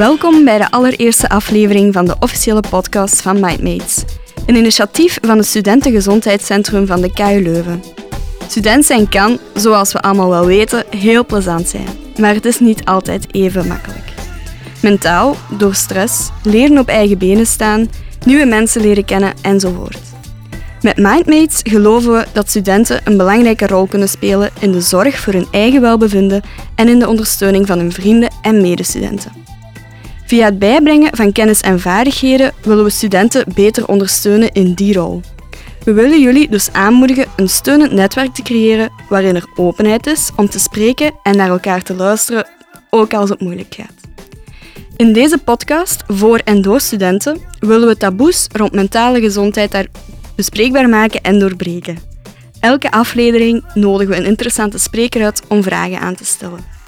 Welkom bij de allereerste aflevering van de officiële podcast van Mindmates. Een initiatief van het Studentengezondheidscentrum van de KU Leuven. Student zijn kan, zoals we allemaal wel weten, heel plezant zijn. Maar het is niet altijd even makkelijk. Mentaal, door stress, leren op eigen benen staan, nieuwe mensen leren kennen enzovoort. Met Mindmates geloven we dat studenten een belangrijke rol kunnen spelen in de zorg voor hun eigen welbevinden en in de ondersteuning van hun vrienden en medestudenten. Via het bijbrengen van kennis en vaardigheden willen we studenten beter ondersteunen in die rol. We willen jullie dus aanmoedigen een steunend netwerk te creëren waarin er openheid is om te spreken en naar elkaar te luisteren, ook als het moeilijk gaat. In deze podcast voor en door studenten willen we taboes rond mentale gezondheid daar bespreekbaar maken en doorbreken. Elke aflevering nodigen we een interessante spreker uit om vragen aan te stellen.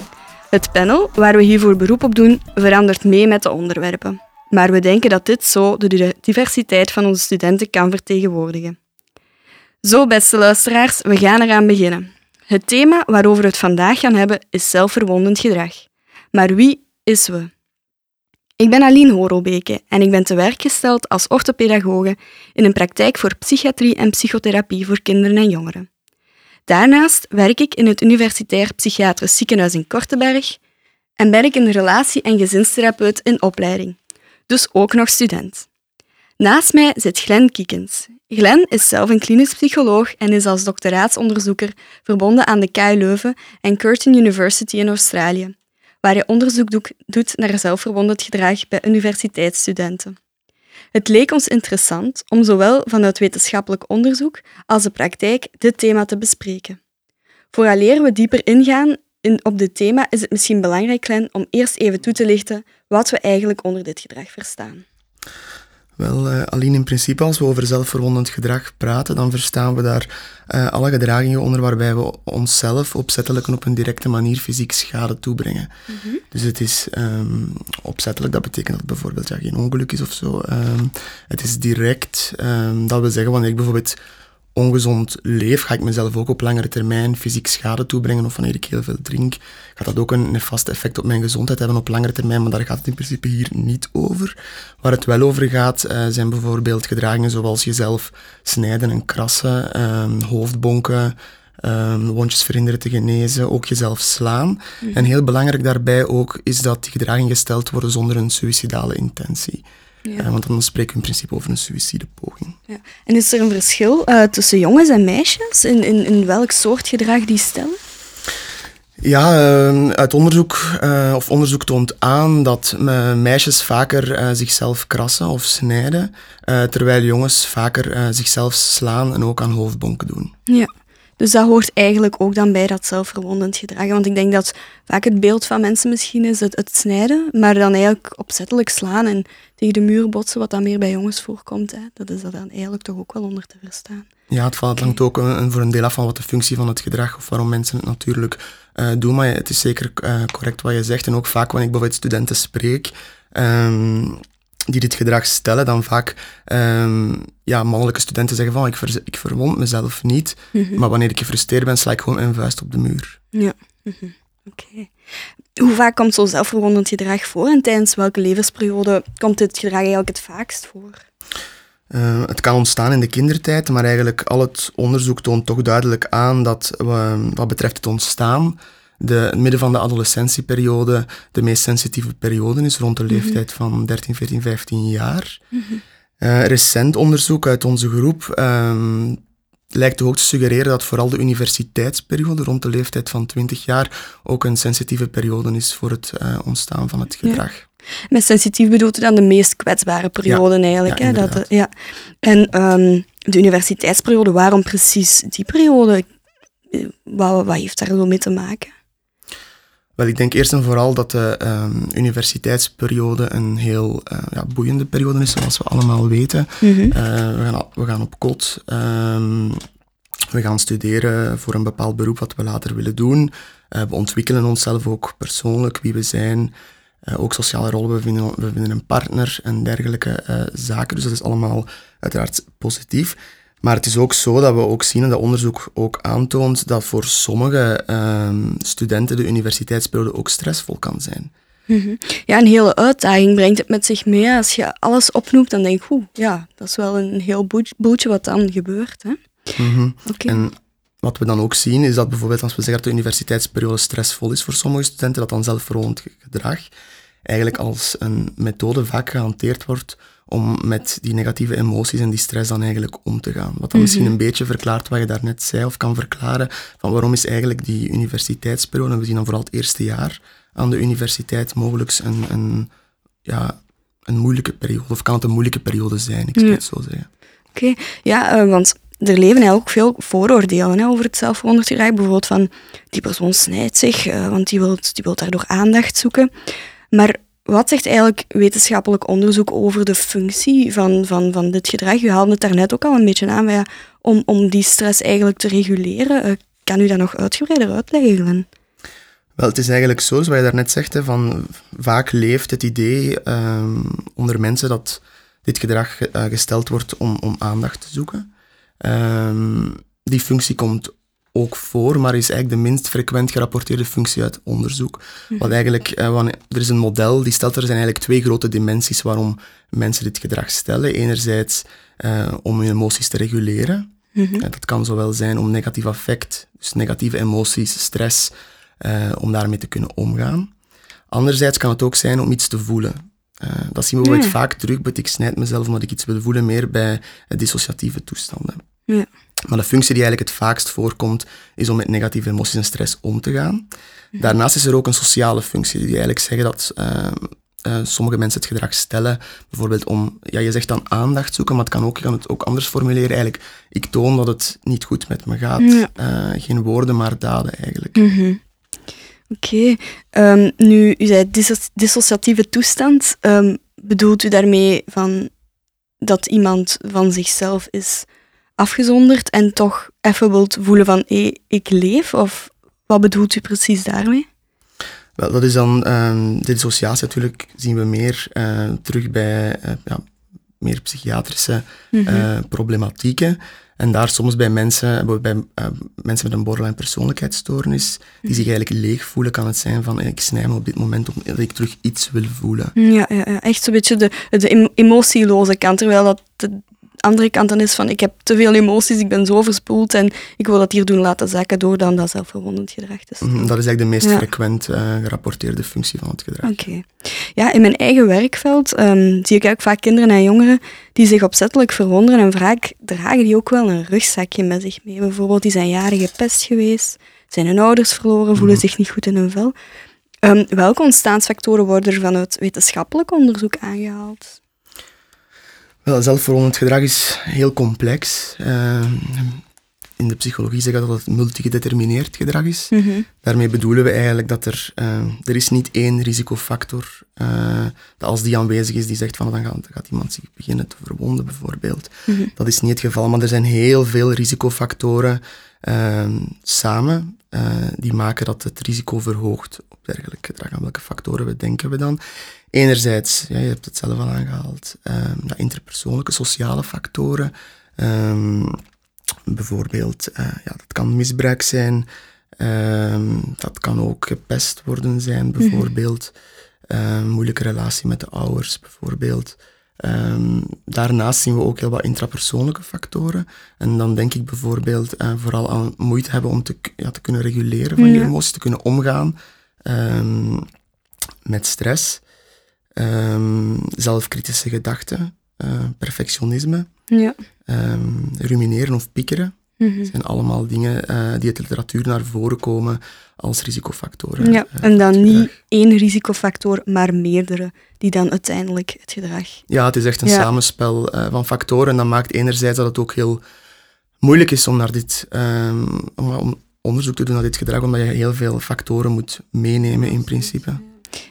Het panel, waar we hiervoor beroep op doen, verandert mee met de onderwerpen. Maar we denken dat dit zo de diversiteit van onze studenten kan vertegenwoordigen. Zo, beste luisteraars, we gaan eraan beginnen. Het thema waarover we het vandaag gaan hebben is zelfverwondend gedrag. Maar wie is we? Ik ben Aline Horobeke en ik ben te werk gesteld als orthopedagoge in een praktijk voor psychiatrie en psychotherapie voor kinderen en jongeren. Daarnaast werk ik in het Universitair Psychiatrisch Ziekenhuis in Kortenberg en ben ik een relatie- en gezinstherapeut in opleiding, dus ook nog student. Naast mij zit Glenn Kiekens. Glenn is zelf een klinisch psycholoog en is als doctoraatsonderzoeker verbonden aan de KU Leuven en Curtin University in Australië, waar hij onderzoek doet naar zelfverwonderd gedrag bij universiteitsstudenten. Het leek ons interessant om zowel vanuit wetenschappelijk onderzoek als de praktijk dit thema te bespreken. Vooraleer we dieper ingaan in, op dit thema, is het misschien belangrijk, Glenn, om eerst even toe te lichten wat we eigenlijk onder dit gedrag verstaan. Wel, uh, Aline, in principe als we over zelfverwondend gedrag praten, dan verstaan we daar uh, alle gedragingen onder waarbij we onszelf opzettelijk en op een directe manier fysiek schade toebrengen. Mm -hmm. Dus het is um, opzettelijk, dat betekent dat bijvoorbeeld ja, geen ongeluk is of zo. Um, het is direct, um, dat wil zeggen wanneer ik bijvoorbeeld ongezond leef, ga ik mezelf ook op langere termijn fysiek schade toebrengen. Of wanneer ik heel veel drink, gaat dat ook een nefast effect op mijn gezondheid hebben op langere termijn. Maar daar gaat het in principe hier niet over. Waar het wel over gaat, uh, zijn bijvoorbeeld gedragingen zoals jezelf snijden en krassen, uh, hoofdbonken, um, wondjes verhinderen te genezen, ook jezelf slaan. Mm. En heel belangrijk daarbij ook is dat die gedragingen gesteld worden zonder een suïcidale intentie. Ja. Uh, want dan spreken we in principe over een suïcidepoging. Ja. En is er een verschil uh, tussen jongens en meisjes in, in, in welk soort gedrag die stellen? Ja, uh, uit onderzoek, uh, of onderzoek toont aan dat meisjes vaker zichzelf krassen of snijden, terwijl jongens vaker zichzelf slaan en ook aan hoofdbonken doen. Ja. Dus dat hoort eigenlijk ook dan bij dat zelfverwondend gedrag. Want ik denk dat vaak het beeld van mensen misschien is het, het snijden, maar dan eigenlijk opzettelijk slaan en tegen de muur botsen, wat dan meer bij jongens voorkomt. Hè. Dat is er dan eigenlijk toch ook wel onder te verstaan. Ja, het, valt, hangt ook een, voor een deel af van wat de functie van het gedrag of waarom mensen het natuurlijk uh, doen. Maar het is zeker uh, correct wat je zegt. En ook vaak wanneer ik bijvoorbeeld studenten spreek, um, die dit gedrag stellen, dan vaak um, ja, mannelijke studenten zeggen van ik, ver, ik verwond mezelf niet, mm -hmm. maar wanneer ik gefrustreerd ben, sla ik gewoon mijn vuist op de muur. Ja, mm -hmm. oké. Okay. Hoe vaak komt zo zelfverwondend gedrag voor en tijdens welke levensperiode komt dit gedrag eigenlijk het vaakst voor? Uh, het kan ontstaan in de kindertijd, maar eigenlijk al het onderzoek toont toch duidelijk aan dat uh, wat betreft het ontstaan, de, het midden van de adolescentieperiode de meest sensitieve periode is, rond de leeftijd mm -hmm. van 13, 14, 15 jaar. Mm -hmm. uh, recent onderzoek uit onze groep um, lijkt ook te suggereren dat vooral de universiteitsperiode rond de leeftijd van 20 jaar ook een sensitieve periode is voor het uh, ontstaan van het gedrag. Ja. Met sensitief bedoelt u dan de meest kwetsbare periode ja, eigenlijk. Ja, hè? Dat, ja. En um, de universiteitsperiode, waarom precies die periode? Wat, wat heeft daar zo mee te maken? Wel, ik denk eerst en vooral dat de um, universiteitsperiode een heel uh, ja, boeiende periode is, zoals we allemaal weten. Mm -hmm. uh, we, gaan, we gaan op kot. Um, we gaan studeren voor een bepaald beroep wat we later willen doen. Uh, we ontwikkelen onszelf ook persoonlijk, wie we zijn. ook sociale rollen, we vinden, we vinden een partner en dergelijke zaken. Dus dat is allemaal uiteraard positief. Maar het is ook zo dat we ook zien, en dat onderzoek ook aantoont, dat voor sommige um, studenten de universiteitsperiode ook stressvol kan zijn. Mhm. Ja, een hele uitdaging brengt het met zich mee. Als je alles opnoemt, dan denk ik, oeh, ja, dat is wel een heel boeltje wat dan gebeurt. Hè? Mhm. En wat we dan ook zien, is dat bijvoorbeeld als we zeggen dat de universiteitsperiode stressvol is voor sommige studenten, dat dan zelfverwonend gedrag eigenlijk als een methode vaak gehanteerd wordt om met die negatieve emoties en die stress dan eigenlijk om te gaan. Wat dan misschien mhm. een beetje verklaart wat je daarnet zei, of kan verklaren van waarom is eigenlijk die universiteitsperiode, en we zien dan vooral het eerste jaar aan de universiteit mogelijk een, een, ja, een moeilijke periode, of kan het een moeilijke periode zijn, ik zou het zo zeggen. Oké, ja, uh, want er leven eigenlijk ook veel vooroordelen hè, over het zelfverwonderd Bijvoorbeeld van, die persoon snijdt zich, uh, want die wil die wilt daardoor aandacht zoeken. Maar wat zegt eigenlijk wetenschappelijk onderzoek over de functie van, van, van dit gedrag? U haalde het daarnet ook al een beetje aan, ja, om, om die stress eigenlijk te reguleren. Uh, kan u dat nog uitgebreider uitleggen, Wel, het is eigenlijk zo, zoals je daarnet zegt, hè, van vaak leeft het idee uh, onder mensen dat dit gedrag uh, gesteld wordt om, om aandacht te zoeken. Uh, die functie komt ook voor, maar is eigenlijk de minst frequent gerapporteerde functie uit onderzoek. Mhm. Wat eigenlijk, uh, er is een model die stelt er zijn eigenlijk twee grote dimensies waarom mensen dit gedrag stellen. Enerzijds uh, om hun emoties te reguleren. Mm dat kan zowel zijn om negatief affect, dus negatieve emoties, stress, uh, om daarmee te kunnen omgaan. Anderzijds kan het ook zijn om iets te voelen. dat zien we bijvoorbeeld vaak terug, ik snijd mezelf omdat ik iets wil voelen, meer bij dissociatieve toestanden. Ja. Maar de functie die eigenlijk het vaakst voorkomt, is om met negatieve emoties en stress om te gaan. Mhm. Daarnaast is er ook een sociale functie, die eigenlijk zeggen dat uh, uh, sommige mensen het gedrag stellen, bijvoorbeeld om, ja, je zegt dan aandacht zoeken, maar het kan ook, je kan het ook anders formuleren, eigenlijk, ik toon dat het niet goed met me gaat. Ja. Uh, geen woorden, maar daden eigenlijk. Mm Oké, okay. um, nu, u zei dissociatieve toestand, um, bedoelt u daarmee van dat iemand van zichzelf is afgezonderd en toch even wilt voelen van hé, ik leef? Of wat bedoelt u precies daarmee? Wel, dat is dan, um, de dissociatie natuurlijk zien we meer uh, terug bij uh, ja, meer psychiatrische mm -hmm. uh, problematieken. En daar soms bij mensen, bij mensen met een borderline persoonlijkheidsstoornis, die mhm. zich eigenlijk leeg voelen, kan het zijn van ik snij me op dit moment omdat ik terug iets wil voelen. Ja, ja, ja. echt zo'n beetje de, de emotieloze kant, terwijl dat de, andere kant dan is van ik heb te veel emoties, ik ben zo verspoeld en ik wil dat hier doen laten zakken door dan dat zelfverwondend gedrag te stellen. Dat is eigenlijk de meest frequent uh, gerapporteerde functie van het gedrag. Oké. Ja, in mijn eigen werkveld um, zie ik ook vaak kinderen en jongeren die zich opzettelijk verwonderen en vaak dragen die ook wel een rugzakje met zich mee. Bijvoorbeeld, die zijn jaren gepest geweest, zijn hun ouders verloren, voelen mhm. zich niet goed in hun vel. Um, welke ontstaansfactoren worden er vanuit wetenschappelijk onderzoek aangehaald? Wel, zelfverwondend gedrag is heel complex. Uh, in de psychologie zeggen dat het multigedetermineerd gedrag is. Mm Daarmee bedoelen we eigenlijk dat er, uh, er is niet één risicofactor uh, dat als die aanwezig is, die zegt van dan gaat, gaat iemand zich beginnen te verwonden bijvoorbeeld. Mm Dat is niet het geval, maar er zijn heel veel risicofactoren ehm, samen die maken dat het risico verhoogt op dergelijk gedrag. Aan welke factoren we denken we dan? Enerzijds, ja, je hebt het zelf al aangehaald, um, interpersoonlijke sociale factoren. Um, bijvoorbeeld, uh, ja, dat kan misbruik zijn, um, dat kan ook gepest worden zijn, mhm. bijvoorbeeld. Mm. moeilijke relatie met de ouders, bijvoorbeeld. daarnaast zien we ook heel wat intrapersoonlijke factoren. En dan denk ik bijvoorbeeld uh, vooral aan moeite hebben om te, ja, te kunnen reguleren van je emoties, te kunnen omgaan met stress um, zelfkritische gedachten, uh, perfectionisme, ja. um, rumineren of piekeren. Mm zijn allemaal dingen uh, die uit de literatuur naar voren komen als risicofactoren. Ja, uh, en dan niet één risicofactor, maar meerdere, die dan uiteindelijk het gedrag... Ja, het is echt een ja. samenspel van factoren. En dat maakt enerzijds dat het ook heel moeilijk is om, naar dit, um, om onderzoek te doen naar dit gedrag, omdat je heel veel factoren moet meenemen in principe.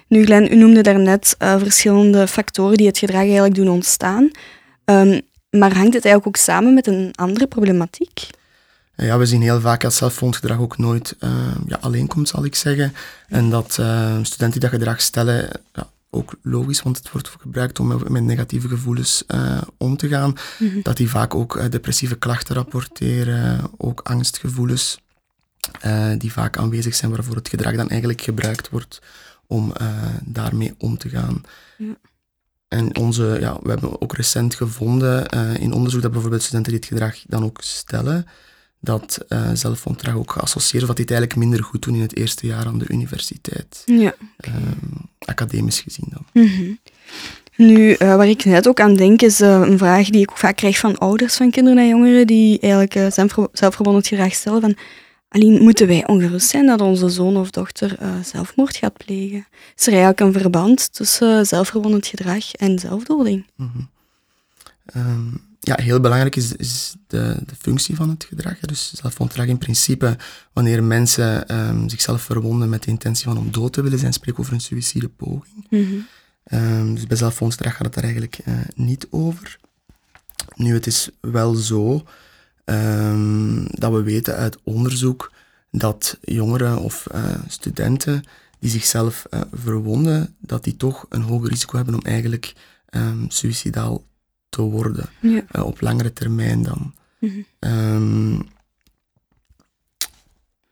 Nu, Glenn, u noemde daarnet uh, verschillende factoren die het gedrag eigenlijk doen ontstaan. Um, maar hangt het eigenlijk ook samen met een andere problematiek? Ja, we zien heel vaak dat zelfvondgedrag ook nooit uh, ja, alleen komt, zal ik zeggen. En dat uh, studenten die dat gedrag stellen, ja, ook logisch, want het wordt gebruikt om met negatieve gevoelens uh, om te gaan, mm -hmm. dat die vaak ook depressieve klachten rapporteren, ook angstgevoelens, die vaak aanwezig zijn waarvoor het gedrag dan eigenlijk gebruikt wordt om daarmee om te gaan. Ja. En onze, ja, we hebben ook recent gevonden in onderzoek dat bijvoorbeeld studenten dit gedrag dan ook stellen, dat uh, ook geassocieerd, of dat die het eigenlijk minder goed doen in het eerste jaar aan de universiteit. Ja. Ehm, academisch gezien dan. Mhm. Nu, uh, waar ik net ook aan denk, is uh, een vraag die ik ook vaak krijg van ouders van kinderen en jongeren die eigenlijk zelfverbonden gedrag stellen van alleen moeten wij ongerust zijn dat onze zoon of dochter zelfmoord gaat plegen? Is er eigenlijk een verband tussen zelfverbonden gedrag en zelfdoding? Mm -hmm ja, heel belangrijk is, is de, de, functie van het gedrag. Dus in principe, wanneer mensen um, zichzelf verwonden met de intentie van om dood te willen zijn, spreken over een suïcidepoging. Mm um, dus bij zelfontdrag gaat het daar eigenlijk uh, niet over. Nu, het is wel zo um, dat we weten uit onderzoek dat jongeren of uh, studenten die zichzelf uh, verwonden, dat die toch een hoger risico hebben om eigenlijk um, suïcidaal te worden. Ja. Uh, op langere termijn dan. Mhm. Um,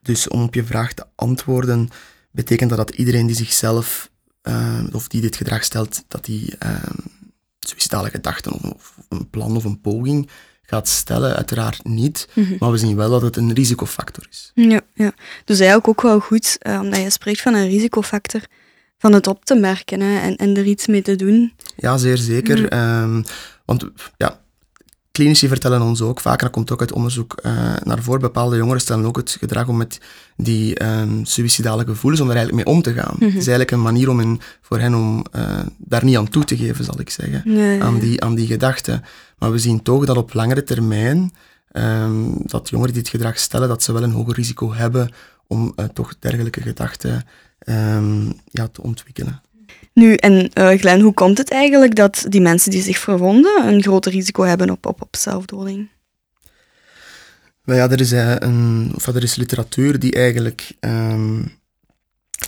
dus om op je vraag te antwoorden, betekent dat dat iedereen die zichzelf, of die dit gedrag stelt, dat die suicidale gedachten of, of, een plan of een poging gaat stellen? Uiteraard niet. Mhm. Maar we zien wel dat het een risicofactor is. Ja, ja. dus eigenlijk ook wel goed, uh, omdat je spreekt van een risicofactor, van het op te merken hè, en, en er iets mee te doen. Ja, zeer zeker. Mhm. Um, want ja, klinici vertellen ons ook, vaak, dat komt ook uit onderzoek uh, naar voren, bepaalde jongeren stellen ook het gedrag om met die um, suïcidale gevoelens, om er eigenlijk mee om te gaan. Mhm. Het is eigenlijk een manier om in, voor hen om uh, daar niet aan toe te geven, zal ik zeggen. Aan, die, aan die gedachten. Maar we zien toch dat op langere termijn, um, dat jongeren die dit gedrag stellen, dat ze wel een hoger risico hebben om uh, toch dergelijke gedachten ja, te ontwikkelen. Nu, en uh, Glenn, hoe komt het eigenlijk dat die mensen die zich verwonden een groter risico hebben op, op, op zelfdoding? Nou ja, er is, uh, een, of er is literatuur die eigenlijk um,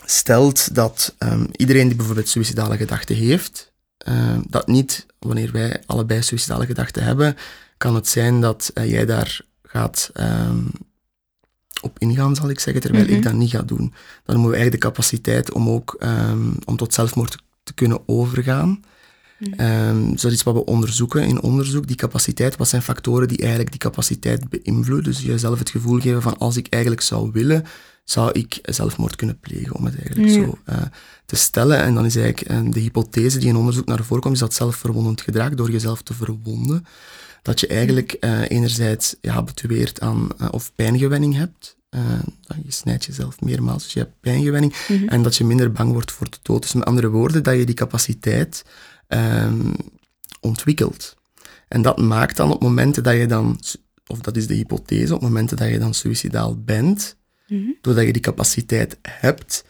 stelt dat um, iedereen die bijvoorbeeld suïcidale gedachten heeft, uh, dat niet wanneer wij allebei suïcidale gedachten hebben, kan het zijn dat uh, jij daar gaat op ingaan, zal ik zeggen, terwijl Mhm. ik dat niet ga doen. Dan hebben we eigenlijk de capaciteit om ook um, om tot zelfmoord te kunnen overgaan. Mhm. Um, dus dat is wat we onderzoeken in onderzoek, die capaciteit. Wat zijn factoren die eigenlijk die capaciteit beïnvloeden? Dus jezelf het gevoel geven van als ik eigenlijk zou willen, zou ik zelfmoord kunnen plegen, om het eigenlijk Ja. zo uh, te stellen. En dan is eigenlijk uh, de hypothese die in onderzoek naar voren komt, is dat zelfverwondend gedrag, door jezelf te verwonden, dat je eigenlijk uh, enerzijds ja, habitueert aan of pijngewenning hebt, uh, je snijdt jezelf meermaals, dus je hebt pijngewenning, Mhm. en dat je minder bang wordt voor de dood. Dus met andere woorden, dat je die capaciteit um, ontwikkelt. En dat maakt dan op momenten dat je dan, of dat is de hypothese, op momenten dat je dan suicidaal bent, Mhm. doordat je die capaciteit hebt,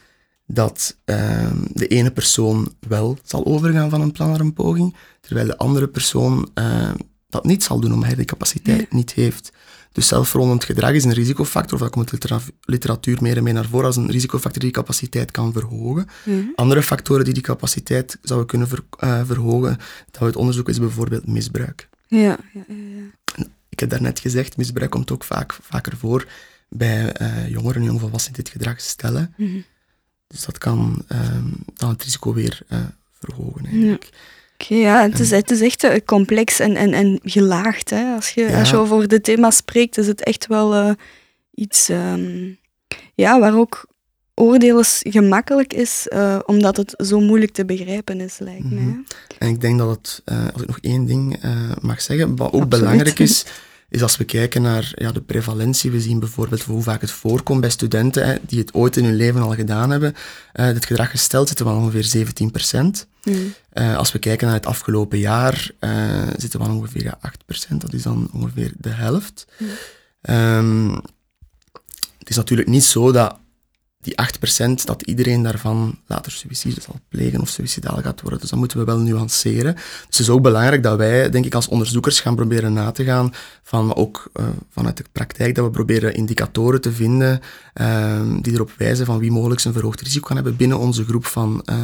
dat um, de ene persoon wel zal overgaan van een plan naar een poging, terwijl de andere persoon uh, dat niet zal doen, omdat hij die capaciteit niet heeft. Dus zelfverwondend gedrag is een risicofactor, of dat komt in de literatuur meer en meer naar voren als een risicofactor die capaciteit kan verhogen. Mhm. Andere factoren die die capaciteit zouden kunnen ver, uh, verhogen, dat we het onderzoeken, is bijvoorbeeld misbruik. Ja, ja, ja, ja. Ik heb daarnet gezegd, misbruik komt ook vaak, vaker voor bij uh, jongeren en jongvolwassenen dit gedrag stellen. Mhm. Dus dat kan um, dan het risico weer uh, verhogen eigenlijk. Ja. Okay, ja, het is, het is echt uh, complex en, en, en gelaagd. Hè? Als, je, Ja. als je over dit thema spreekt, is het echt wel uh, iets um, ja, waar ook oordelen gemakkelijk is, uh, omdat het zo moeilijk te begrijpen is, lijkt Mhm. mij. En ik denk dat het, als ik nog één ding mag zeggen, wat ook Absoluut. belangrijk is, is als we kijken naar ja, de prevalentie. We zien bijvoorbeeld hoe vaak het voorkomt bij studenten hè, die het ooit in hun leven al gedaan hebben. Uh, dit gedrag gesteld zitten we ongeveer 17 procent. Mhm. Uh, als we kijken naar het afgelopen jaar, uh, zitten we ongeveer ja, 8 procent. Dat is dan ongeveer de helft. Mhm. Um, het is natuurlijk niet zo dat die 8% dat iedereen daarvan later suïcide zal plegen of suïcidaal gaat worden. Dus dat moeten we wel nuanceren. Dus het is ook belangrijk dat wij, denk ik, als onderzoekers gaan proberen na te gaan van, ook uh, vanuit de praktijk, dat we proberen indicatoren te vinden uh, die erop wijzen van wie mogelijk een verhoogd risico kan hebben binnen onze groep van, uh,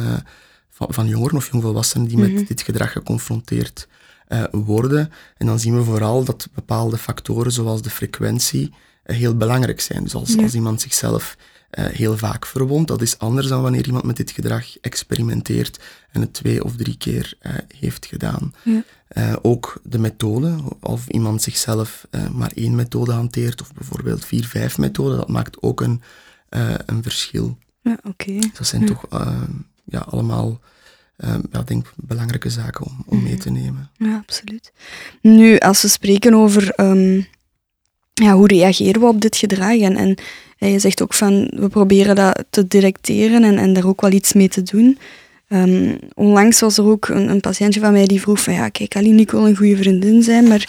van, van jongeren of jongvolwassenen die mm -hmm. met dit gedrag geconfronteerd uh, worden. En dan zien we vooral dat bepaalde factoren, zoals de frequentie, heel belangrijk zijn. Dus als, Ja. als iemand zichzelf eh, heel vaak verwond. Dat is anders dan wanneer iemand met dit gedrag experimenteert en het twee of drie keer eh, heeft gedaan. Ja. Eh, ook de methode, of iemand zichzelf maar één methode hanteert, of bijvoorbeeld vier, vijf methoden, dat maakt ook een, een verschil. Ja, oké. Dat zijn toch ja, allemaal ja, denk belangrijke zaken om, om mee te nemen. Ja, absoluut. Nu, als we spreken over ehm, ja, hoe reageren we op dit gedrag en, en je zegt ook van, we proberen dat te directeren en, en daar ook wel iets mee te doen. Um, onlangs was er ook een, een, patiëntje van mij die vroeg van, ja, kijk, Aline, ik wil een goede vriendin zijn, maar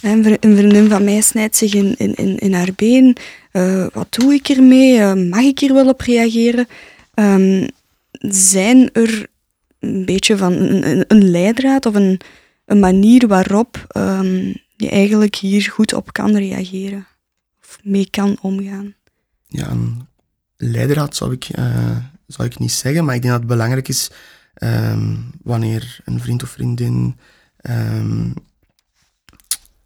een vriendin van mij snijdt zich in, in, in haar been. Uh, wat doe ik ermee? Uh, mag ik hier wel op reageren? Um, zijn er een beetje van een, een leidraad of een, een manier waarop um, je eigenlijk hier goed op kan reageren? Of mee kan omgaan? ja, een leidraad zou ik, uh, zou ik niet zeggen, maar ik denk dat het belangrijk is um, wanneer een vriend of vriendin um,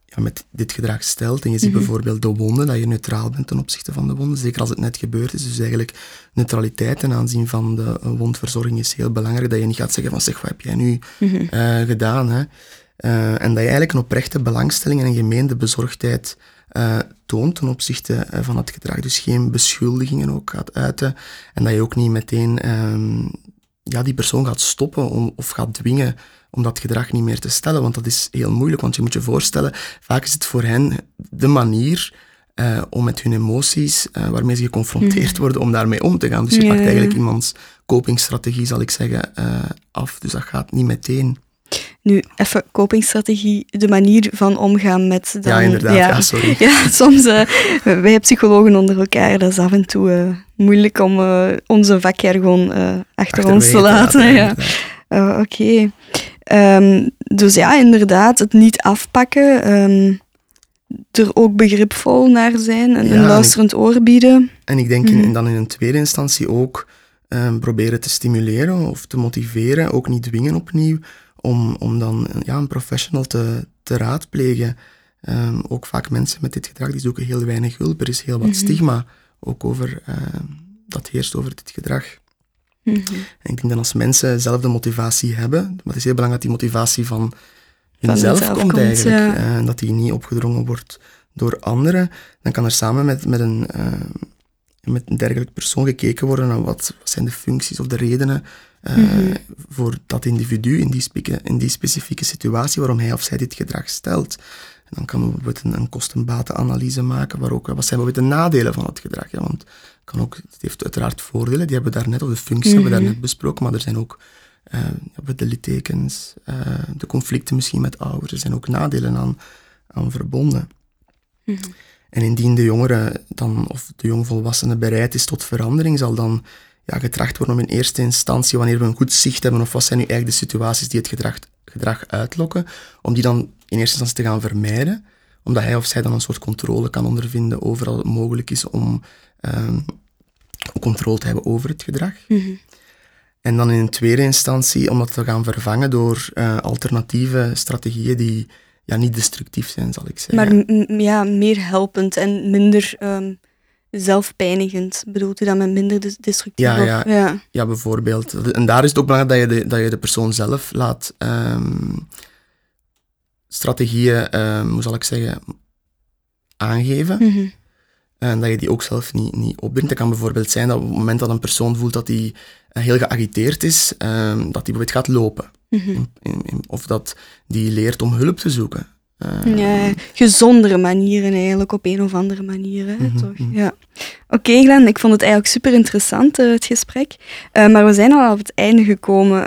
ja, met dit gedrag stelt en je ziet mm -hmm. bijvoorbeeld de wonden, dat je neutraal bent ten opzichte van de wonden, zeker als het net gebeurd is. Dus eigenlijk neutraliteit ten aanzien van de wondverzorging is heel belangrijk, dat je niet gaat zeggen van zeg, wat heb jij nu mm -hmm. uh, gedaan? Hè? Uh, en dat je eigenlijk een oprechte belangstelling en een gemeende bezorgdheid uh, toont ten opzichte uh, van het gedrag. Dus geen beschuldigingen ook gaat uiten. En dat je ook niet meteen um, ja, die persoon gaat stoppen om, of gaat dwingen om dat gedrag niet meer te stellen. Want dat is heel moeilijk, want je moet je voorstellen, vaak is het voor hen de manier uh, om met hun emoties, waarmee ze geconfronteerd mm. worden, om daarmee om te gaan. Dus je pakt eigenlijk iemands copingstrategie, zal ik zeggen, af. Dus dat gaat niet meteen. Nu, even copingstrategie, de manier van omgaan met... Dan, ja, inderdaad. Ja, ja sorry. Ja, soms, uh, wij psychologen onder elkaar, dat is af en toe uh, moeilijk om uh, onze vakjargon achter, achter ons te laten. Ja. Oké. Okay. Um, dus ja, inderdaad, het niet afpakken. Um, er ook begripvol naar zijn en ja, een luisterend en ik, oor bieden. En ik denk in, dan in een tweede instantie ook um, proberen te stimuleren of te motiveren, ook niet dwingen opnieuw, om, om dan ja, een professional te, te raadplegen. Um, ook vaak mensen met dit gedrag die zoeken heel weinig hulp. Er is heel wat mm -hmm. stigma ook over, uh, dat heerst over dit gedrag. Mm -hmm. En ik denk dat als mensen zelf de motivatie hebben, maar het is heel belangrijk dat die motivatie van hunzelf komt, komt eigenlijk, ja. uh, en dat die niet opgedrongen wordt door anderen, dan kan er samen met, met, een, uh, met een dergelijk persoon gekeken worden naar wat, wat zijn de functies of de redenen uh, mm-hmm. voor dat individu in die, in die, specifieke situatie waarom hij of zij dit gedrag stelt. En dan kan we bijvoorbeeld een, een kostenbatenanalyse maken, waar ook, wat zijn bijvoorbeeld de nadelen van het gedrag. Ja, want kan ook, het heeft uiteraard voordelen, die hebben we daarnet, of de functies hebben we daarnet besproken, maar er zijn ook uh, de littekens, uh, de conflicten misschien met ouders, er zijn ook nadelen aan, aan verbonden. Mm-hmm. En indien de jongere dan, of de jongvolwassene bereid is tot verandering, zal dan ja, getracht worden om in eerste instantie, wanneer we een goed zicht hebben, of wat zijn nu eigenlijk de situaties die het gedrag, gedrag uitlokken, om die dan in eerste instantie te gaan vermijden, omdat hij of zij dan een soort controle kan ondervinden overal het mogelijk is om um, controle te hebben over het gedrag. Mm -hmm. En dan in een tweede instantie om dat te gaan vervangen door uh, alternatieve strategieën die ja, niet destructief zijn, zal ik zeggen. Maar ja, meer helpend en minder um, zelfpijnigend. Bedoelt u dat met minder destructief? Ja, ja, ja. ja, bijvoorbeeld. En daar is het ook belangrijk dat je de, dat je de persoon zelf laat um, strategieën, um, hoe zal ik zeggen, aangeven. Mm -hmm. En dat je die ook zelf niet, niet opbrengt. Dat kan bijvoorbeeld zijn dat op het moment dat een persoon voelt dat hij uh, heel geagiteerd is, um, dat hij bijvoorbeeld gaat lopen. Mm -hmm. in, in, of dat die leert om hulp te zoeken. Uh, ja, gezondere manieren eigenlijk, op een of andere manier. Hè, mm -hmm. toch? Ja. Oké, okay, Glenn, ik vond het eigenlijk super interessant, uh, het gesprek. Uh, maar we zijn al op het einde gekomen.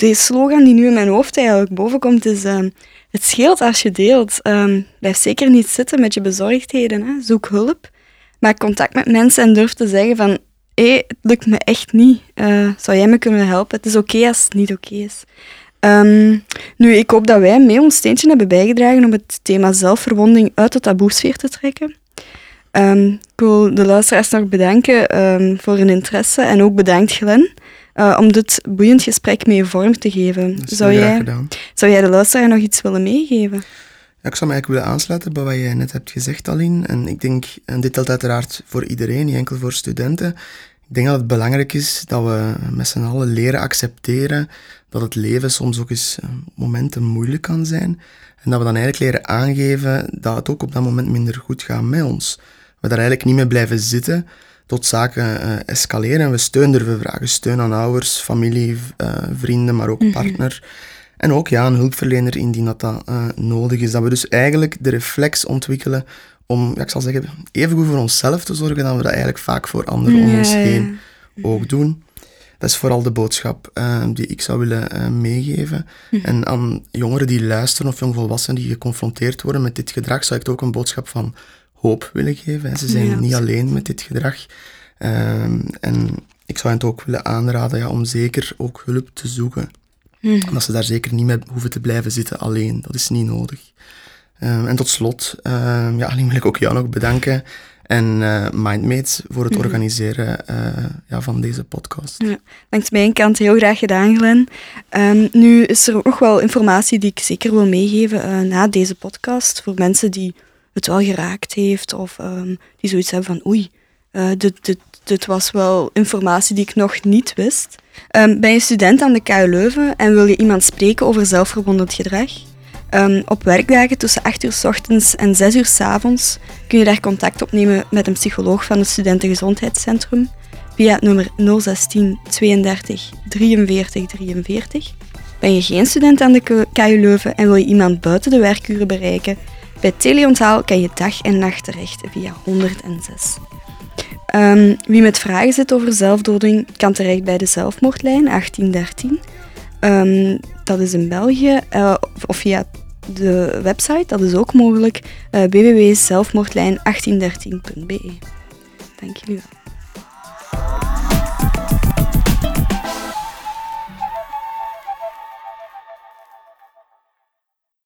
De slogan die nu in mijn hoofd eigenlijk bovenkomt is... Ehm, het scheelt als je deelt. Um, blijf zeker niet zitten met je bezorgdheden. Hè. Zoek hulp. Maak contact met mensen en durf te zeggen van... Hé, hey, het lukt me echt niet. zou jij me kunnen helpen? Het is oké als het niet oké is. Um, nu, ik hoop dat wij mee ons steentje hebben bijgedragen om het thema zelfverwonding uit de taboesfeer te trekken. Um, ik wil de luisteraars nog bedanken voor hun interesse en ook bedankt Glen uh, om dit boeiend gesprek mee vorm te geven. Zou jij, zou jij de luisteraar nog iets willen meegeven? Ja, ik zou me eigenlijk willen aansluiten bij wat je net hebt gezegd, Aline. En ik denk, en dit telt uiteraard voor iedereen, niet enkel voor studenten. Ik denk dat het belangrijk is dat we met z'n allen leren accepteren dat het leven soms ook eens eh, momenten moeilijk kan zijn. En dat we dan eigenlijk leren aangeven dat het ook op dat moment minder goed gaat met ons. We daar eigenlijk niet mee blijven zitten tot zaken uh, escaleren en we steun durven vragen. Steun aan ouders, familie, uh, vrienden, maar ook mhm. partner. En ook ja, een hulpverlener indien dat, dat uh, nodig is. Dat we dus eigenlijk de reflex ontwikkelen om, ja, ik zal zeggen, even goed voor onszelf te zorgen dan we dat eigenlijk vaak voor anderen om ons heen ook doen. Dat is vooral de boodschap uh, die ik zou willen uh, meegeven. Mhm. En aan jongeren die luisteren of jongvolwassenen die geconfronteerd worden met dit gedrag, zou ik ook een boodschap van hoop willen geven. Ze zijn niet alleen met dit gedrag. Uh, en ik zou het ook willen aanraden ja, om zeker ook hulp te zoeken. Mm. Dat ze daar zeker niet mee hoeven te blijven zitten alleen. Dat is niet nodig. Um, en tot slot, um, ja, alleen wil ik ook jou nog bedanken. En uh, Mindmates voor het mhm. organiseren uh, ja, van deze podcast. Ja, langs mijn kant heel graag gedaan, Glen. Um, nu is er ook nog wel informatie die ik zeker wil meegeven uh, na deze podcast. Voor mensen die het wel geraakt heeft of die zoiets hebben van oei, dit, dit, was wel informatie die ik nog niet wist. Um, ben je student aan de KU Leuven en wil je iemand spreken over zelfverwonderd gedrag? Um, op werkdagen tussen 8 uur s ochtends en 6 uur s avonds kun je daar contact opnemen met een psycholoog van het Studentengezondheidscentrum via het nummer 016 32 43 43. Ben je geen student aan de KU Leuven en wil je iemand buiten de werkuren bereiken? Bij Teleonthaal kan je dag en nacht terecht via 106. Um, wie met vragen zit over zelfdoding kan terecht bij de zelfmoordlijn 1813. Um, dat is in België. Uh, of via de website, dat is ook mogelijk. Uh, www.zelfmoordlijn1813.be. Dank jullie wel.